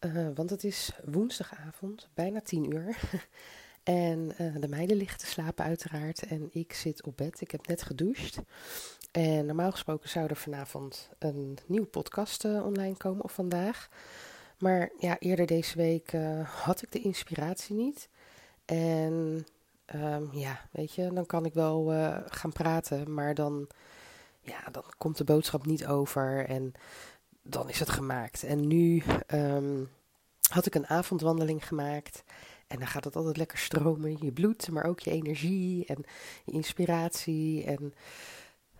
uh, want het is woensdagavond, bijna tien uur. en uh, de meiden liggen te slapen uiteraard en ik zit op bed. Ik heb net gedoucht. En normaal gesproken zou er vanavond een nieuwe podcast uh, online komen of vandaag. Maar ja, eerder deze week had ik de inspiratie niet. En um, ja, weet je, dan kan ik wel gaan praten, maar dan ja, dan komt de boodschap niet over en dan is het gemaakt. En nu um, had ik een avondwandeling gemaakt. En dan gaat het altijd lekker stromen, je bloed, maar ook je energie en je inspiratie. En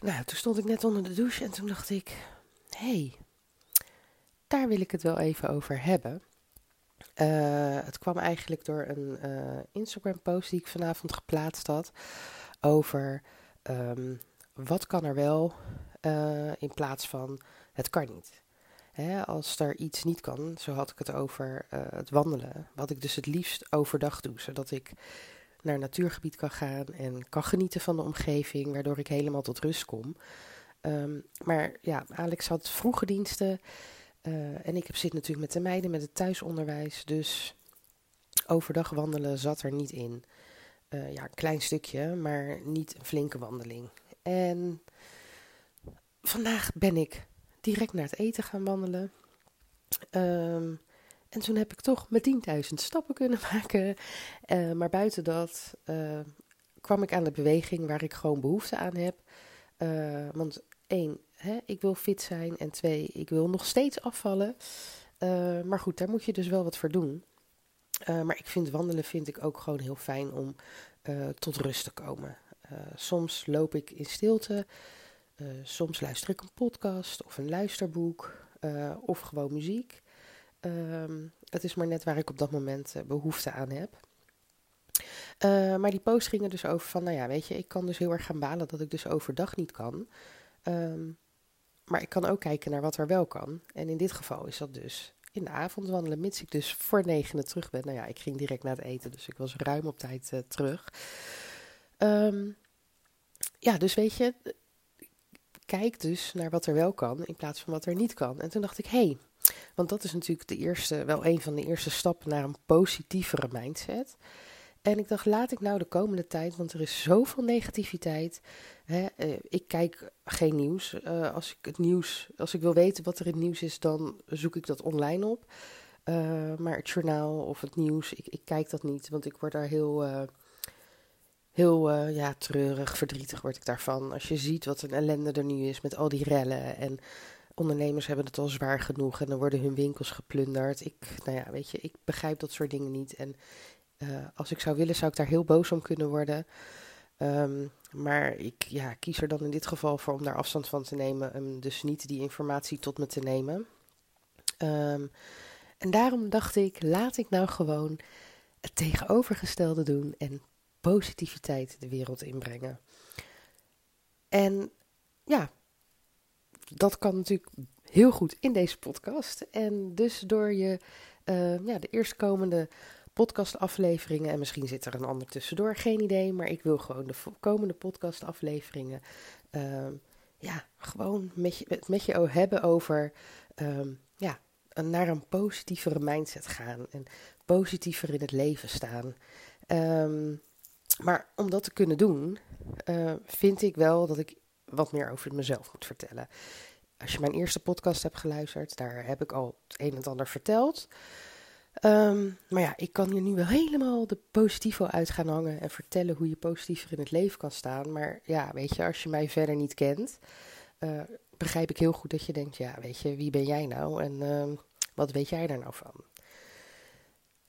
nou, toen stond ik net onder de douche en toen dacht ik, hé, hey, daar wil ik het wel even over hebben. Uh, het kwam eigenlijk door een uh, Instagram post die ik vanavond geplaatst had over um, wat kan er wel uh, in plaats van het kan niet. Hè, als er iets niet kan, zo had ik het over uh, het wandelen. Wat ik dus het liefst overdag doe, zodat ik naar natuurgebied kan gaan en kan genieten van de omgeving, waardoor ik helemaal tot rust kom. Um, maar ja, Alex had vroege diensten uh, en ik zit natuurlijk met de meiden met het thuisonderwijs, dus overdag wandelen zat er niet in. Uh, ja, een klein stukje, maar niet een flinke wandeling. En vandaag ben ik direct naar het eten gaan wandelen. Um, en toen heb ik toch mijn 10.000 stappen kunnen maken. Uh, maar buiten dat uh, kwam ik aan de beweging waar ik gewoon behoefte aan heb. Uh, want één, hè, ik wil fit zijn. En twee, ik wil nog steeds afvallen. maar goed, daar moet je dus wel wat voor doen. maar ik vind wandelen vind ik ook gewoon heel fijn om tot rust te komen. Soms loop ik in stilte, uh, soms luister ik een podcast of een luisterboek uh, of gewoon muziek. Um, het is maar net waar ik op dat moment behoefte aan heb. maar die post gingen dus over van, nou ja, weet je, ik kan dus heel erg gaan balen dat ik dus overdag niet kan. Um, maar ik kan ook kijken naar wat er wel kan. En in dit geval is dat dus in de avond wandelen, mits ik dus voor negenen terug ben. Nou ja, ik ging direct naar het eten, dus ik was ruim op tijd terug. Um, ja, dus weet je, kijk dus naar wat er wel kan in plaats van wat er niet kan. En toen dacht ik, hé, hey, want dat is natuurlijk de eerste, wel een van de eerste stappen naar een positievere mindset. En ik dacht, laat ik nou de komende tijd, want er is zoveel negativiteit. Hè, uh, ik kijk geen nieuws. Uh, als ik het nieuws, als ik wil weten wat er in het nieuws is, dan zoek ik dat online op. Uh, maar het journaal of het nieuws, ik, ik, kijk dat niet, want ik word daar heel heel uh, ja, treurig, verdrietig word ik daarvan. Als je ziet wat een ellende er nu is met al die rellen en ondernemers hebben het al zwaar genoeg en dan worden hun winkels geplunderd. Ik, nou ja, weet je, ik begrijp dat soort dingen niet. En uh, als ik zou willen, zou ik daar heel boos om kunnen worden. Um, maar ik ja, kies er dan in dit geval voor om daar afstand van te nemen en dus niet die informatie tot me te nemen. Um, en daarom dacht ik, laat ik nou gewoon het tegenovergestelde doen en positiviteit de wereld inbrengen. En ja, dat kan natuurlijk heel goed in deze podcast. En dus door je uh, ja, de eerstkomende podcastafleveringen, en misschien zit er een ander tussendoor, geen idee, maar ik wil gewoon de komende podcastafleveringen uh, ja, gewoon met je, met je hebben over uh, ja, naar een positievere mindset gaan en positiever in het leven staan. Um, maar om dat te kunnen doen, uh, vind ik wel dat ik wat meer over mezelf moet vertellen. Als je mijn eerste podcast hebt geluisterd, daar heb ik al het een en ander verteld. Um, maar ja, ik kan hier nu wel helemaal de positivo uit gaan hangen en vertellen hoe je positiever in het leven kan staan. Maar ja, weet je, als je mij verder niet kent, uh, begrijp ik heel goed dat je denkt, ja, weet je, wie ben jij nou en uh, wat weet jij daar nou van?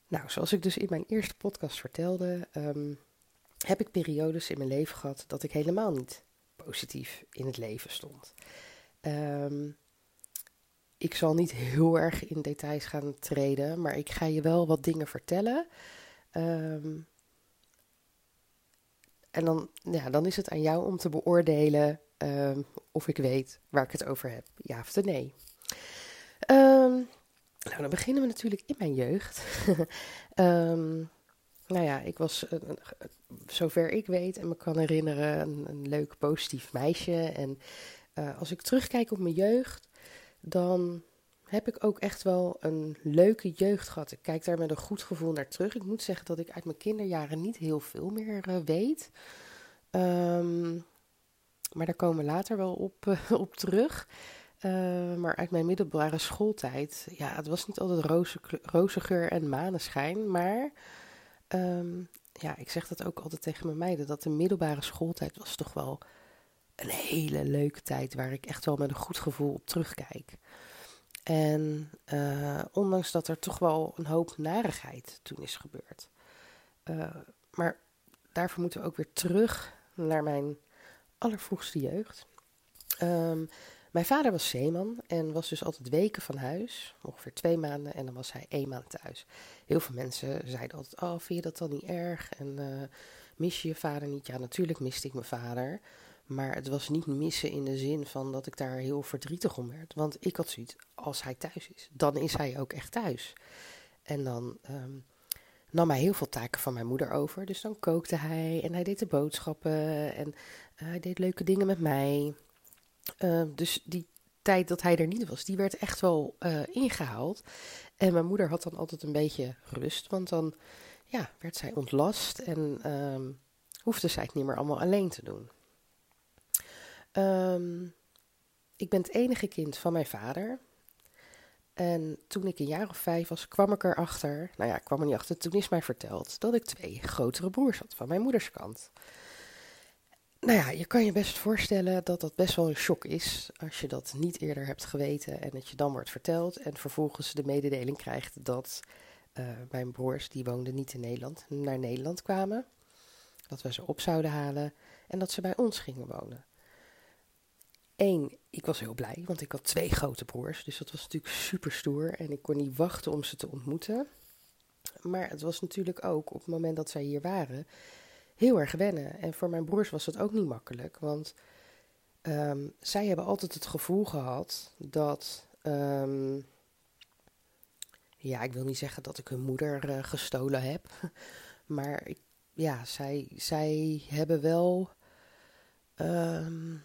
Nou, zoals ik dus in mijn eerste podcast vertelde, um, heb ik periodes in mijn leven gehad dat ik helemaal niet positief in het leven stond. Um, ik zal niet heel erg in details gaan treden, maar ik ga je wel wat dingen vertellen. Ehm, en dan, ja, dan is het aan jou om te beoordelen ehm, of ik weet waar ik het over heb. Ja of nee. Nou, dan beginnen we natuurlijk in mijn jeugd. nou ja, ik was, zover ik weet en me kan herinneren, een, leuk positief meisje. En uh, als ik terugkijk op mijn jeugd, dan heb ik ook echt wel een leuke jeugd gehad. Ik kijk daar met een goed gevoel naar terug. Ik moet zeggen dat ik uit mijn kinderjaren niet heel veel meer weet. Um, maar daar komen we later wel op, op terug. Maar uit mijn middelbare schooltijd, ja, het was niet altijd roze, roze geur en maneschijn. Maar um, ja, ik zeg dat ook altijd tegen mijn meiden, dat de middelbare schooltijd was toch wel een hele leuke tijd waar ik echt wel met een goed gevoel op terugkijk. En uh, ondanks dat er toch wel een hoop narigheid toen is gebeurd. Uh, maar daarvoor moeten we ook weer terug naar mijn allervroegste jeugd. Um, mijn vader was zeeman en was dus altijd weken van huis, ongeveer twee maanden, en dan was hij één maand thuis. Heel veel mensen zeiden altijd: Oh, vind je dat dan niet erg? En uh, mis je je vader niet? Ja, natuurlijk miste ik mijn vader. Maar het was niet missen in de zin van dat ik daar heel verdrietig om werd. Want ik had zoiets, als hij thuis is, dan is hij ook echt thuis. En dan um, nam hij heel veel taken van mijn moeder over. Dus dan kookte hij en hij deed de boodschappen en uh, hij deed leuke dingen met mij. Uh, dus die tijd dat hij er niet was, die werd echt wel uh, ingehaald. En mijn moeder had dan altijd een beetje rust, want dan ja, werd zij ontlast en um, hoefde zij het niet meer allemaal alleen te doen. Um, ik ben het enige kind van mijn vader. En toen ik een jaar of vijf was, kwam ik erachter. Nou ja, ik kwam er niet achter. Toen is mij verteld dat ik twee grotere broers had van mijn moeders kant. Nou ja, je kan je best voorstellen dat dat best wel een shock is als je dat niet eerder hebt geweten en dat je dan wordt verteld en vervolgens de mededeling krijgt dat uh, mijn broers, die woonden niet in Nederland, naar Nederland kwamen. Dat we ze op zouden halen en dat ze bij ons gingen wonen. Eén, ik was heel blij, want ik had twee grote broers. Dus dat was natuurlijk super stoer. En ik kon niet wachten om ze te ontmoeten. Maar het was natuurlijk ook op het moment dat zij hier waren heel erg wennen. En voor mijn broers was dat ook niet makkelijk. Want um, zij hebben altijd het gevoel gehad dat. Um, ja, ik wil niet zeggen dat ik hun moeder uh, gestolen heb. Maar ik, ja, zij, zij hebben wel. Um,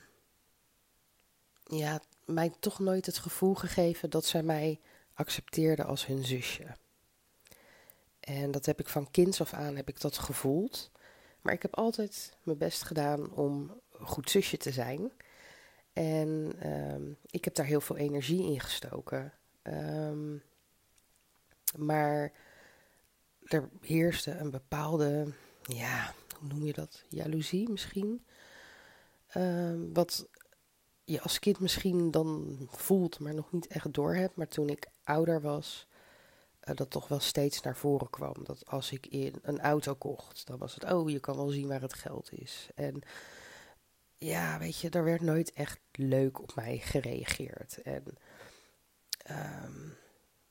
ja, mij toch nooit het gevoel gegeven dat zij mij accepteerden als hun zusje. En dat heb ik van kinds af aan heb ik dat gevoeld. Maar ik heb altijd mijn best gedaan om goed zusje te zijn. En um, ik heb daar heel veel energie in gestoken. Um, maar er heerste een bepaalde, ja, hoe noem je dat? Jaloezie misschien. Um, wat je als kind misschien dan voelt, maar nog niet echt doorhebt. Maar toen ik ouder was, uh, dat toch wel steeds naar voren kwam. Dat als ik in een auto kocht, dan was het, oh, je kan wel zien waar het geld is. En ja, weet je, er werd nooit echt leuk op mij gereageerd. En um,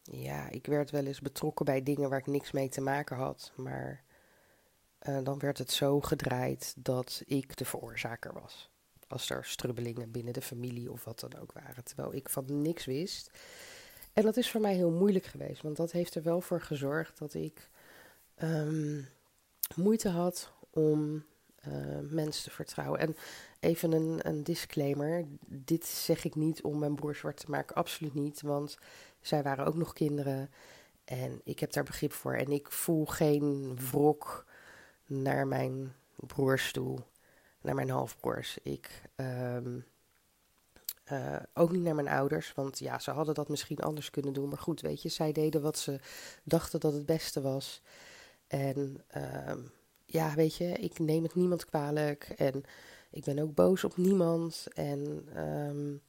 ja, ik werd wel eens betrokken bij dingen waar ik niks mee te maken had. Maar uh, dan werd het zo gedraaid dat ik de veroorzaker was als er strubbelingen binnen de familie of wat dan ook waren. Terwijl ik van niks wist. En dat is voor mij heel moeilijk geweest, want dat heeft er wel voor gezorgd dat ik um, moeite had om uh, mensen te vertrouwen. En even een, een, disclaimer: dit zeg ik niet om mijn broer zwart te maken, absoluut niet, want zij waren ook nog kinderen en ik heb daar begrip voor. En ik voel geen wrok naar mijn broers toe naar mijn halfbroers. Ik um, uh, ook niet naar mijn ouders, want ja, ze hadden dat misschien anders kunnen doen. Maar goed, weet je, zij deden wat ze dachten dat het beste was. En um, ja, weet je, ik neem het niemand kwalijk. En ik ben ook boos op niemand. En um,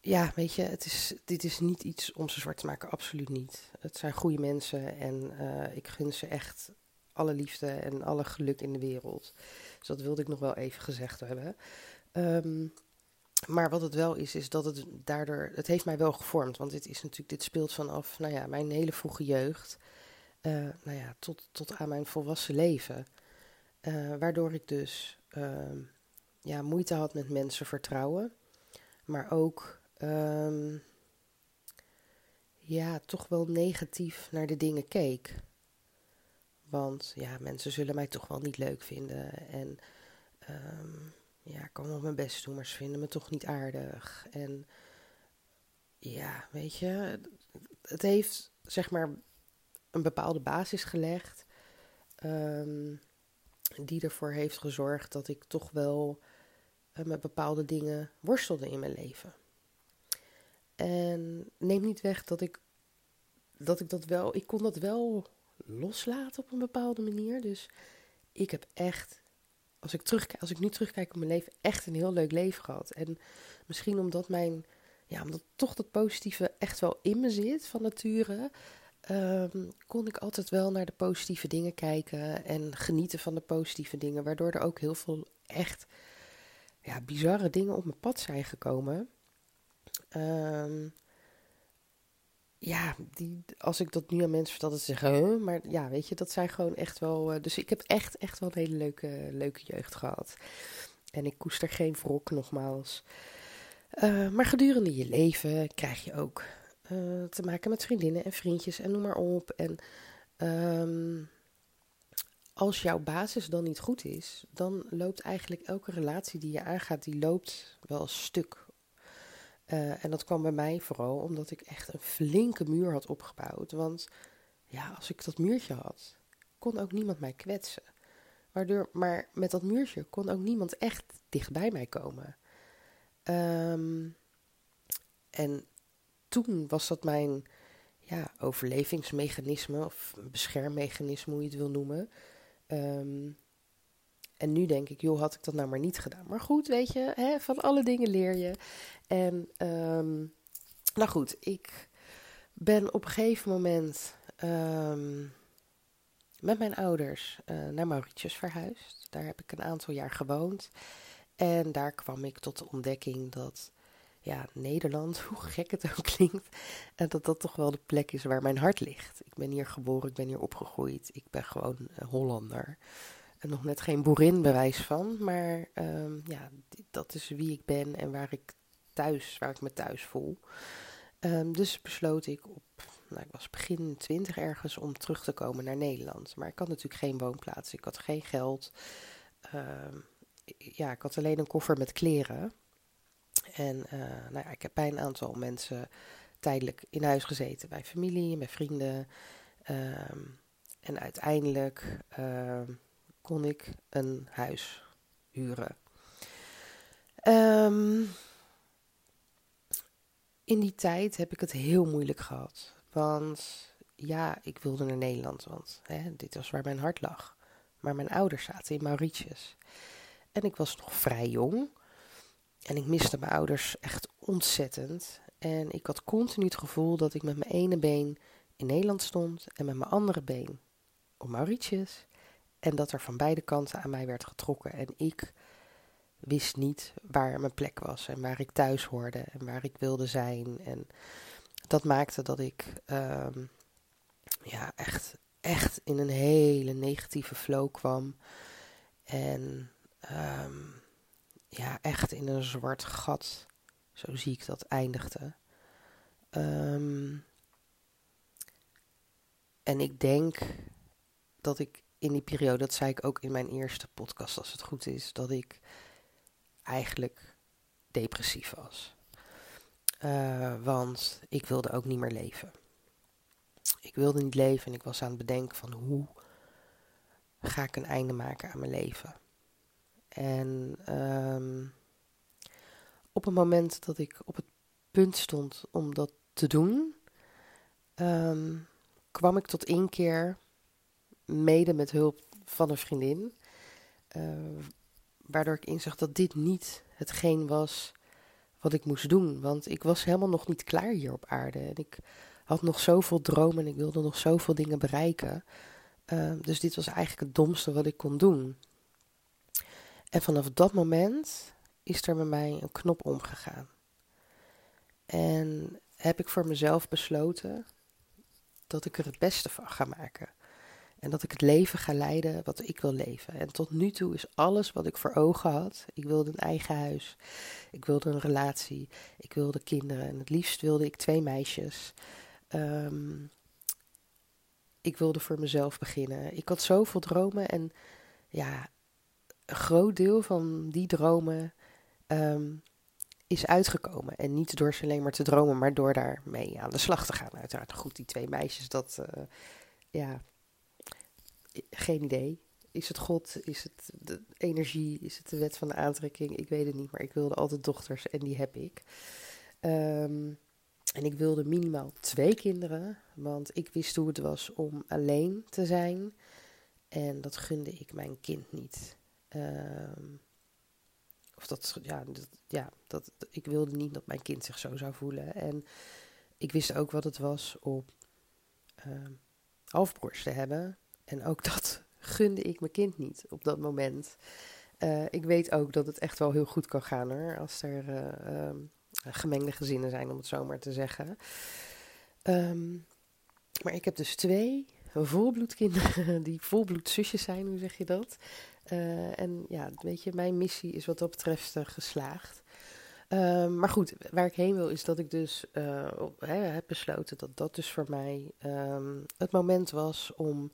ja, weet je, het is, dit is niet iets om ze zwart te maken, absoluut niet. Het zijn goede mensen en uh, ik gun ze echt alle liefde en alle geluk in de wereld. Dus dat wilde ik nog wel even gezegd hebben. Um, maar wat het wel is, is dat het daardoor, het heeft mij wel gevormd. Want dit is natuurlijk, dit speelt vanaf, nou ja, mijn hele vroege jeugd. Uh, nou ja, tot, tot aan mijn volwassen leven. Uh, waardoor ik dus uh, ja, moeite had met mensen vertrouwen. Maar ook um, ja, toch wel negatief naar de dingen keek. Want ja, mensen zullen mij toch wel niet leuk vinden. En um, ja, ik kan wel mijn best doen, maar ze vinden me toch niet aardig. En ja, weet je, het heeft zeg maar een bepaalde basis gelegd. Um, die ervoor heeft gezorgd dat ik toch wel uh, met bepaalde dingen worstelde in mijn leven. En neem niet weg dat ik, dat ik dat wel, ik kon dat wel loslaten op een bepaalde manier. Dus ik heb echt, als ik, terug, als ik nu terugkijk op mijn leven, echt een heel leuk leven gehad. En misschien omdat mijn, ja, omdat toch dat positieve echt wel in me zit van nature, um, kon ik altijd wel naar de positieve dingen kijken en genieten van de positieve dingen. Waardoor er ook heel veel echt ja, bizarre dingen op mijn pad zijn gekomen. Um, ja, die, als ik dat nu aan mensen vertel, dat ze zeggen, maar ja, weet je, dat zijn gewoon echt wel. Uh, dus ik heb echt, echt wel een hele leuke, leuke jeugd gehad. En ik koester geen wrok, nogmaals. Uh, maar gedurende je leven krijg je ook uh, te maken met vriendinnen en vriendjes en noem maar op. En um, als jouw basis dan niet goed is, dan loopt eigenlijk elke relatie die je aangaat, die loopt wel stuk. Uh, en dat kwam bij mij vooral omdat ik echt een flinke muur had opgebouwd. Want ja, als ik dat muurtje had, kon ook niemand mij kwetsen. Waardoor, maar met dat muurtje kon ook niemand echt dichtbij mij komen. Um, en toen was dat mijn ja, overlevingsmechanisme of beschermmechanisme, hoe je het wil noemen. Um, en nu denk ik, joh, had ik dat nou maar niet gedaan. Maar goed, weet je, hè, van alle dingen leer je. En um, nou goed, ik ben op een gegeven moment um, met mijn ouders uh, naar Mauritius verhuisd. Daar heb ik een aantal jaar gewoond. En daar kwam ik tot de ontdekking dat ja, Nederland, hoe gek het ook klinkt, en dat dat toch wel de plek is waar mijn hart ligt. Ik ben hier geboren, ik ben hier opgegroeid, ik ben gewoon Hollander. Nog net geen boerin bewijs van, maar um, ja, dat is wie ik ben en waar ik thuis, waar ik me thuis voel. Um, dus besloot ik op, nou, ik was begin twintig ergens om terug te komen naar Nederland. Maar ik had natuurlijk geen woonplaats, ik had geen geld. Um, ja, ik had alleen een koffer met kleren. En uh, nou ja, ik heb bij een aantal mensen tijdelijk in huis gezeten. Bij familie, bij vrienden. En uiteindelijk kon ik een huis huren. Um, in die tijd heb ik het heel moeilijk gehad. Want ja, ik wilde naar Nederland, want hè, dit was waar mijn hart lag. Maar mijn ouders zaten in Mauritius. En ik was nog vrij jong. En ik miste mijn ouders echt ontzettend. En ik had continu het gevoel dat ik met mijn ene been in Nederland stond en met mijn andere been op Mauritius. En dat er van beide kanten aan mij werd getrokken. En ik wist niet waar mijn plek was en waar ik thuis hoorde en waar ik wilde zijn. En dat maakte dat ik um, ja, echt, echt in een hele negatieve flow kwam. En um, ja, echt in een zwart gat, zo zie ik dat, eindigde. Um, en ik denk dat ik in die periode, dat zei ik ook in mijn eerste podcast als het goed is, dat ik eigenlijk depressief was. Uh, want ik wilde ook niet meer leven. Ik wilde niet leven en ik was aan het bedenken van hoe ga ik een einde maken aan mijn leven. En um, op het moment dat ik op het punt stond om dat te doen, um, kwam ik tot inkeer, mede met hulp van een vriendin, uh, waardoor ik inzag dat dit niet hetgeen was wat ik moest doen. Want ik was helemaal nog niet klaar hier op aarde. En ik had nog zoveel dromen en ik wilde nog zoveel dingen bereiken. Uh, dus dit was eigenlijk het domste wat ik kon doen. En vanaf dat moment is er bij mij een knop omgegaan. En heb ik voor mezelf besloten dat ik er het beste van ga maken. En dat ik het leven ga leiden wat ik wil leven. En tot nu toe is alles wat ik voor ogen had. Ik wilde een eigen huis. Ik wilde een relatie. Ik wilde kinderen. En het liefst wilde ik twee meisjes. Ehm, ik wilde voor mezelf beginnen. Ik had zoveel dromen. En ja, een groot deel van die dromen ehm, is uitgekomen. En niet door ze alleen maar te dromen, maar door daarmee aan de slag te gaan. Uiteraard goed, die twee meisjes, dat, uh, ja, geen idee. Is het God? Is het de energie? Is het de wet van de aantrekking? Ik weet het niet, maar ik wilde altijd dochters en die heb ik. Ehm, en ik wilde minimaal twee kinderen, want ik wist hoe het was om alleen te zijn. En dat gunde ik mijn kind niet. Um, of dat, ja, dat, ja dat, ik wilde niet dat mijn kind zich zo zou voelen. En ik wist ook wat het was om uh, halfbroers te hebben. En ook dat gunde ik mijn kind niet op dat moment. Uh, ik weet ook dat het echt wel heel goed kan gaan hoor. Als er uh, um, gemengde gezinnen zijn, om het zo maar te zeggen. Um, maar ik heb dus twee volbloedkinderen die volbloedzusjes zijn, hoe zeg je dat? Uh, en ja, weet je, mijn missie is wat dat betreft geslaagd. Uh, maar goed, waar ik heen wil is dat ik dus hè, heb besloten dat dat dus voor mij het moment was om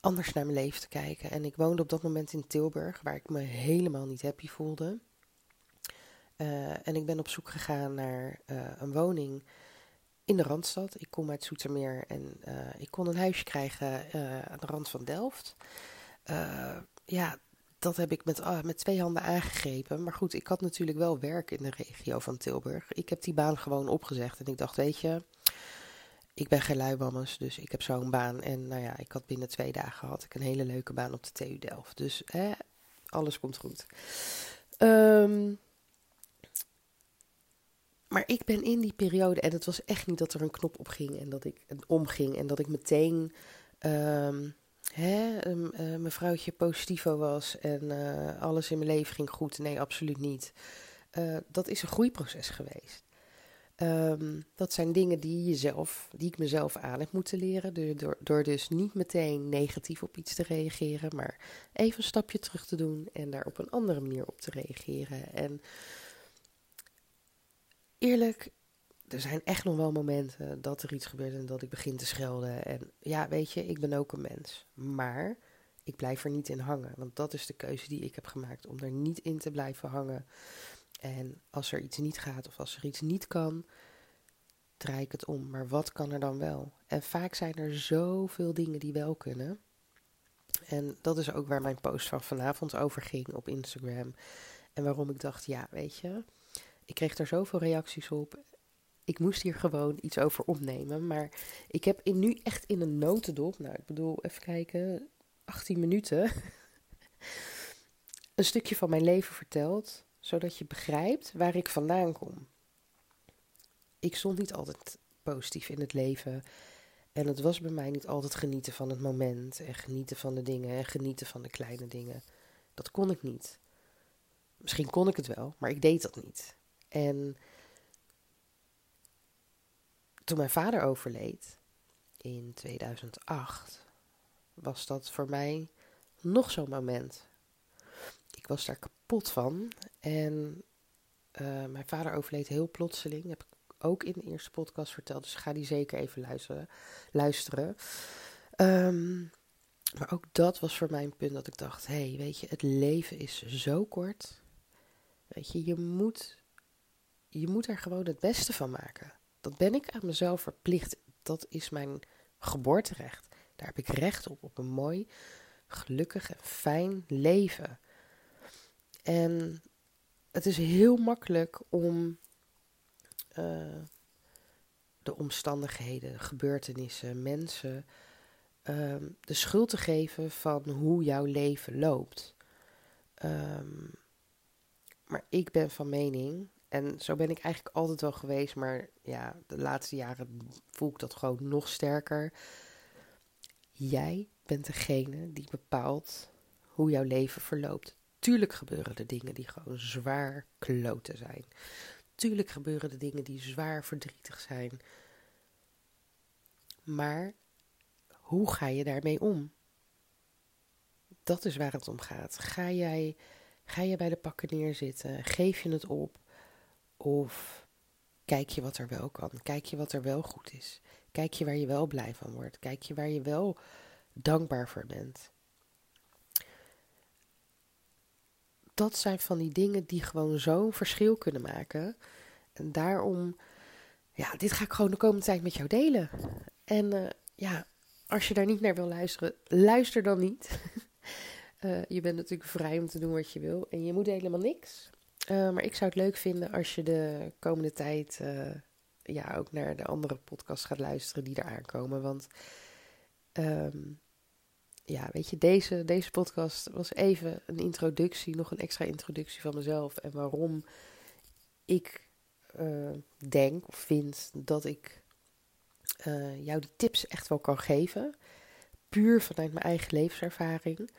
anders naar mijn leven te kijken. En ik woonde op dat moment in Tilburg, waar ik me helemaal niet happy voelde. en ik ben op zoek gegaan naar een woning in de Randstad. Ik kom uit Zoetermeer en uh, ik kon een huisje krijgen aan de rand van Delft. Ja, dat heb ik met, met twee handen aangegrepen. Maar goed, ik had natuurlijk wel werk in de regio van Tilburg. Ik heb die baan gewoon opgezegd en ik dacht, weet je, ik ben geen luibammers, dus ik heb zo'n baan. En nou ja, ik had binnen twee dagen had ik een hele leuke baan op de TU Delft. Dus hè, alles komt goed. Um, maar ik ben in die periode, en het was echt niet dat er een knop op ging en dat ik omging en dat ik meteen um, hè, uh, mevrouwtje positivo was en uh, alles in mijn leven ging goed. Nee, absoluut niet. Uh, dat is een groeiproces geweest. Um, dat zijn dingen die, jezelf, die ik mezelf aan heb moeten leren. Door, door, dus niet meteen negatief op iets te reageren, maar even een stapje terug te doen en daar op een andere manier op te reageren. En eerlijk, er zijn echt nog wel momenten dat er iets gebeurt en dat ik begin te schelden. En ja, weet je, ik ben ook een mens. Maar ik blijf er niet in hangen. Want dat is de keuze die ik heb gemaakt. Om er niet in te blijven hangen. En als er iets niet gaat of als er iets niet kan, draai ik het om. Maar wat kan er dan wel? En vaak zijn er zoveel dingen die wel kunnen. En dat is ook waar mijn post van vanavond over ging op Instagram. En waarom ik dacht, ja, weet je, ik kreeg daar zoveel reacties op. Ik moest hier gewoon iets over opnemen. Maar ik heb nu echt in een notendop, nou ik bedoel, even kijken, 18 minuten, een stukje van mijn leven verteld. Zodat je begrijpt waar ik vandaan kom. Ik stond niet altijd positief in het leven. En het was bij mij niet altijd genieten van het moment. En genieten van de dingen. En genieten van de kleine dingen. Dat kon ik niet. Misschien kon ik het wel, maar ik deed dat niet. En toen mijn vader overleed in 2008, was dat voor mij nog zo'n moment. Ik was daar kapot van. En uh, mijn vader overleed heel plotseling. heb ik ook in de eerste podcast verteld. Dus ga die zeker even luisteren. luisteren. Um, maar ook dat was voor mij een punt dat ik dacht: hé, hey, weet je, het leven is zo kort. Weet je, je moet je moet er gewoon het beste van maken. Dat ben ik aan mezelf verplicht. Dat is mijn geboorterecht. Daar heb ik recht op, op een mooi, gelukkig en fijn leven. En het is heel makkelijk om uh, de omstandigheden, de gebeurtenissen, mensen uh, de schuld te geven van hoe jouw leven loopt. Um, maar ik ben van mening en zo ben ik eigenlijk altijd wel geweest, maar ja, de laatste jaren voel ik dat gewoon nog sterker. Jij bent degene die bepaalt hoe jouw leven verloopt. Tuurlijk gebeuren er dingen die gewoon zwaar kloten zijn. Tuurlijk gebeuren er dingen die zwaar verdrietig zijn. Maar hoe ga je daarmee om? Dat is waar het om gaat. Ga jij, ga je bij de pakken neerzitten? Geef je het op? Of kijk je wat er wel kan? Kijk je wat er wel goed is? Kijk je waar je wel blij van wordt? Kijk je waar je wel dankbaar voor bent? Dat zijn van die dingen die gewoon zo'n verschil kunnen maken. En daarom, ja, dit ga ik gewoon de komende tijd met jou delen. En uh, ja, als je daar niet naar wil luisteren, luister dan niet. uh, je bent natuurlijk vrij om te doen wat je wil. En je moet helemaal niks. Uh, maar ik zou het leuk vinden als je de komende tijd ja, ook naar de andere podcasts gaat luisteren die er aankomen. Want um, ja, weet je, deze, deze podcast was even een introductie, nog een extra introductie van mezelf. En waarom ik uh, denk of vind dat ik uh, jou die tips echt wel kan geven. Puur vanuit mijn eigen levenservaring.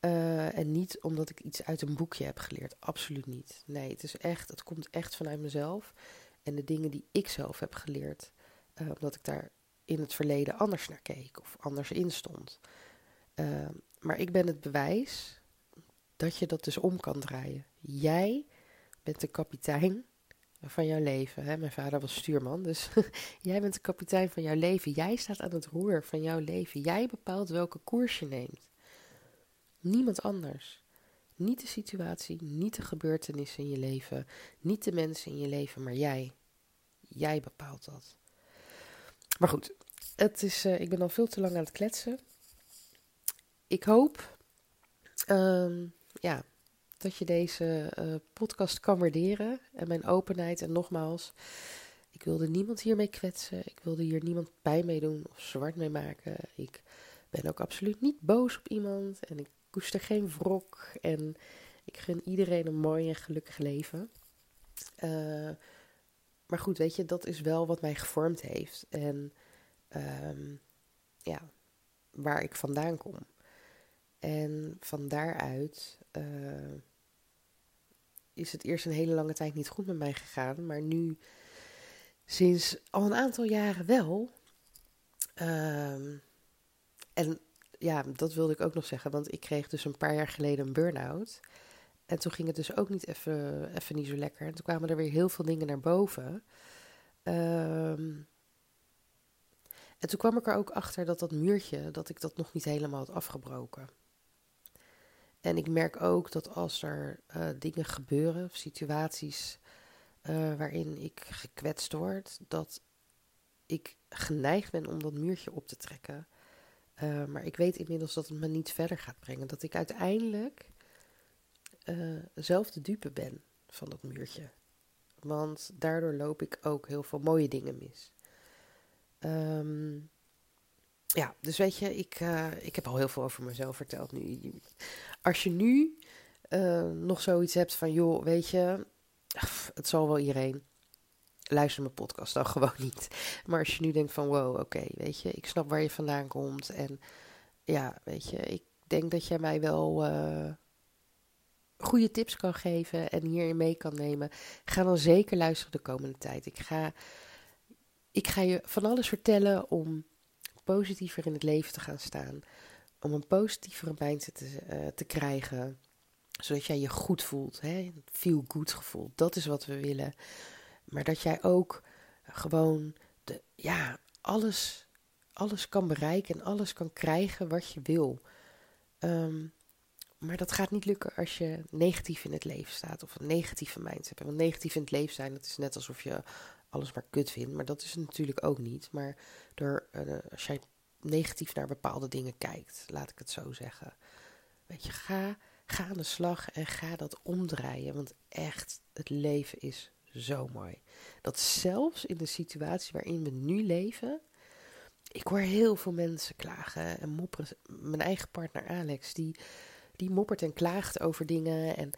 Uh, en niet omdat ik iets uit een boekje heb geleerd. Absoluut niet. Nee, het is echt, het komt echt vanuit mezelf. En de dingen die ik zelf heb geleerd. Omdat ik daar in het verleden anders naar keek of anders in stond. Uh, maar ik ben het bewijs dat je dat dus om kan draaien. Jij bent de kapitein van jouw leven. Hè? Mijn vader was stuurman, dus jij bent de kapitein van jouw leven. Jij staat aan het roer van jouw leven. Jij bepaalt welke koers je neemt. Niemand anders. Niet de situatie, niet de gebeurtenissen in je leven, niet de mensen in je leven, maar jij. Jij bepaalt dat. Maar goed, het is, uh, ik ben al veel te lang aan het kletsen. Ik hoop um, ja, dat je deze uh, podcast kan waarderen en mijn openheid. En nogmaals, ik wilde niemand hiermee kwetsen. Ik wilde hier niemand bij mee doen of zwart mee maken. Ik ben ook absoluut niet boos op iemand en ik koester geen wrok. En ik gun iedereen een mooi en gelukkig leven. Uh, maar goed, weet je, dat is wel wat mij gevormd heeft. En um, ja, waar ik vandaan kom. En van daaruit uh, is het eerst een hele lange tijd niet goed met mij gegaan. Maar nu, sinds al een aantal jaren wel. Um, en ja, dat wilde ik ook nog zeggen, want ik kreeg dus een paar jaar geleden een burn-out. En toen ging het dus ook niet even, even niet zo lekker. En toen kwamen er weer heel veel dingen naar boven. Um, en toen kwam ik er ook achter dat dat muurtje, dat ik dat nog niet helemaal had afgebroken. En ik merk ook dat als er uh, dingen gebeuren, of situaties uh, waarin ik gekwetst word, dat ik geneigd ben om dat muurtje op te trekken. Uh, maar ik weet inmiddels dat het me niet verder gaat brengen. Dat ik uiteindelijk zelf de dupe ben van dat muurtje. Want daardoor loop ik ook heel veel mooie dingen mis. Um, ja, dus weet je, ik, uh, ik heb al heel veel over mezelf verteld nu. Als je nu uh, nog zoiets hebt van, joh, weet je, het zal wel iedereen. Luister mijn podcast dan gewoon niet. Maar als je nu denkt van, wow, oké, weet je, ik snap waar je vandaan komt. En ja, weet je, ik denk dat jij mij wel uh, goede tips kan geven en hierin mee kan nemen. Ga dan zeker luisteren de komende tijd. Ik ga, ik ga je van alles vertellen om positiever in het leven te gaan staan. Om een positievere mindset te, uh, te krijgen. Zodat jij je goed voelt. Hè? Feel good gevoel. Dat is wat we willen. Maar dat jij ook gewoon de, ja, alles, alles kan bereiken en alles kan krijgen wat je wil. Um, maar dat gaat niet lukken als je negatief in het leven staat of een negatieve mindset hebt. Want negatief in het leven zijn, dat is net alsof je alles maar kut vindt. Maar dat is het natuurlijk ook niet. Maar door, uh, als jij negatief naar bepaalde dingen kijkt, laat ik het zo zeggen. Weet je, ga, ga aan de slag en ga dat omdraaien. Want echt, het leven is zo mooi. Dat zelfs in de situatie waarin we nu leven. Ik hoor heel veel mensen klagen en mopperen. Mijn eigen partner Alex, die, die moppert en klaagt over dingen. En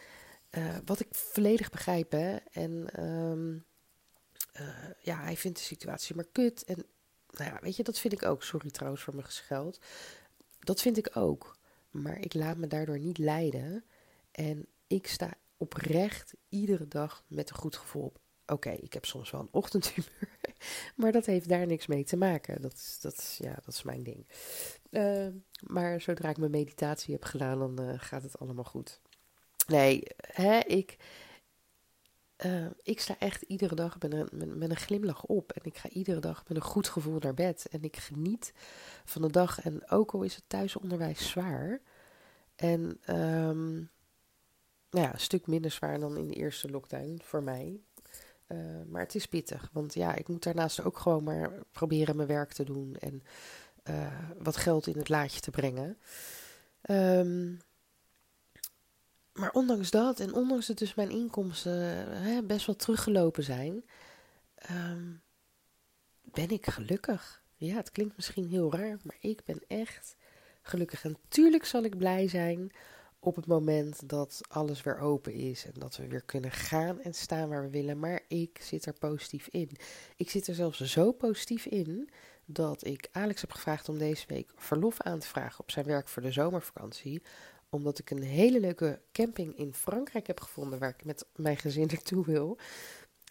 uh, wat ik volledig begrijp. En um, uh, ja, hij vindt de situatie maar kut. En nou ja, weet je, dat vind ik ook. Sorry trouwens voor mijn gescheld. Dat vind ik ook. Maar ik laat me daardoor niet leiden. En ik sta oprecht iedere dag met een goed gevoel op. Oké, ik heb soms wel een ochtendhumeur, maar dat heeft daar niks mee te maken. Dat is, dat is, ja, dat is mijn ding. Uh, maar zodra ik mijn meditatie heb gedaan, dan uh, gaat het allemaal goed. Nee, hè, ik, uh, ik sta echt iedere dag met een, met, een glimlach op. En ik ga iedere dag met een goed gevoel naar bed. En ik geniet van de dag. En ook al is het thuisonderwijs zwaar. En um, nou ja, een stuk minder zwaar dan in de eerste lockdown voor mij. Uh, maar het is pittig. Want ja, ik moet daarnaast ook gewoon maar proberen mijn werk te doen. En uh, wat geld in het laadje te brengen. Maar ondanks dat en ondanks dat dus mijn inkomsten hè, best wel teruggelopen zijn, um, ben ik gelukkig. Ja, het klinkt misschien heel raar, maar ik ben echt gelukkig. En tuurlijk zal ik blij zijn op het moment dat alles weer open is en dat we weer kunnen gaan en staan waar we willen. Maar ik zit er positief in. Ik zit er zelfs zo positief in dat ik Alex heb gevraagd om deze week verlof aan te vragen op zijn werk voor de zomervakantie omdat ik een hele leuke camping in Frankrijk heb gevonden waar ik met mijn gezin naartoe wil.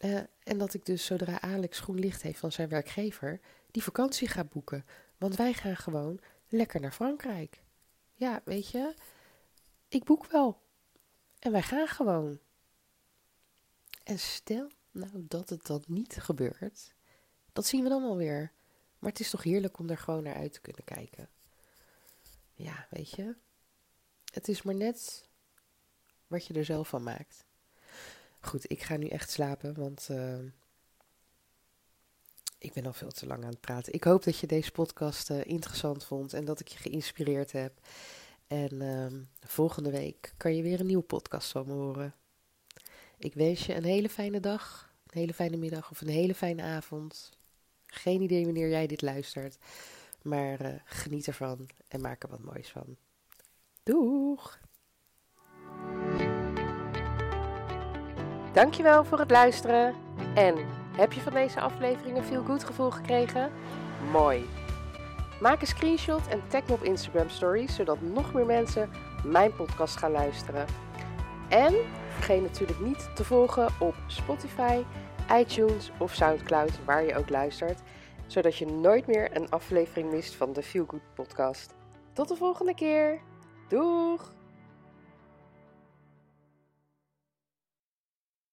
Uh, en dat ik dus zodra Alex groen licht heeft van zijn werkgever, die vakantie ga boeken. Want wij gaan gewoon lekker naar Frankrijk. Ja, weet je, ik boek wel. En wij gaan gewoon. En stel nou dat het dan niet gebeurt, dat zien we dan alweer. Maar het is toch heerlijk om er gewoon naar uit te kunnen kijken. Ja, weet je, het is maar net wat je er zelf van maakt. Goed, ik ga nu echt slapen, want uh, ik ben al veel te lang aan het praten. Ik hoop dat je deze podcast uh, interessant vond en dat ik je geïnspireerd heb. En uh, volgende week kan je weer een nieuwe podcast van me horen. Ik wens je een hele fijne dag, een hele fijne middag of een hele fijne avond. Geen idee wanneer jij dit luistert, maar uh, geniet ervan en maak er wat moois van. Doeg! Dankjewel voor het luisteren. En heb je van deze aflevering een goed gevoel gekregen? Mooi! Maak een screenshot en tag me op Instagram Stories, zodat nog meer mensen mijn podcast gaan luisteren. En vergeet natuurlijk niet te volgen op Spotify, iTunes of Soundcloud, waar je ook luistert, zodat je nooit meer een aflevering mist van de Feel Good podcast. Tot de volgende keer! Doeg!